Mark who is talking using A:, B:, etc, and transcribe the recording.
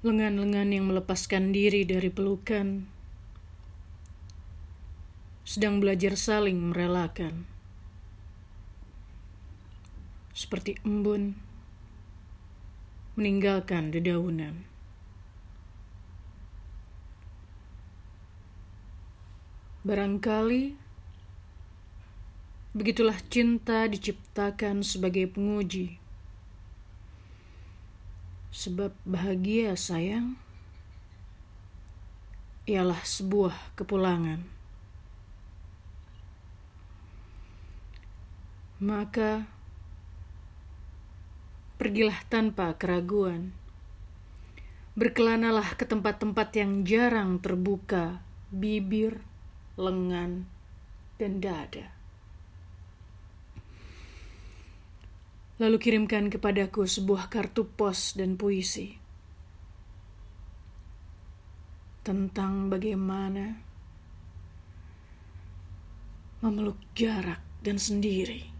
A: lengan-lengan yang melepaskan diri dari pelukan, sedang belajar saling merelakan, seperti embun meninggalkan dedaunan. Barangkali begitulah cinta diciptakan sebagai penguji Sebab bahagia sayang ialah sebuah kepulangan. Maka pergilah tanpa keraguan. Berkelanalah ke tempat-tempat yang jarang terbuka, bibir, lengan, dan dada. Lalu kirimkan kepadaku sebuah kartu pos dan puisi tentang bagaimana memeluk jarak dan sendiri.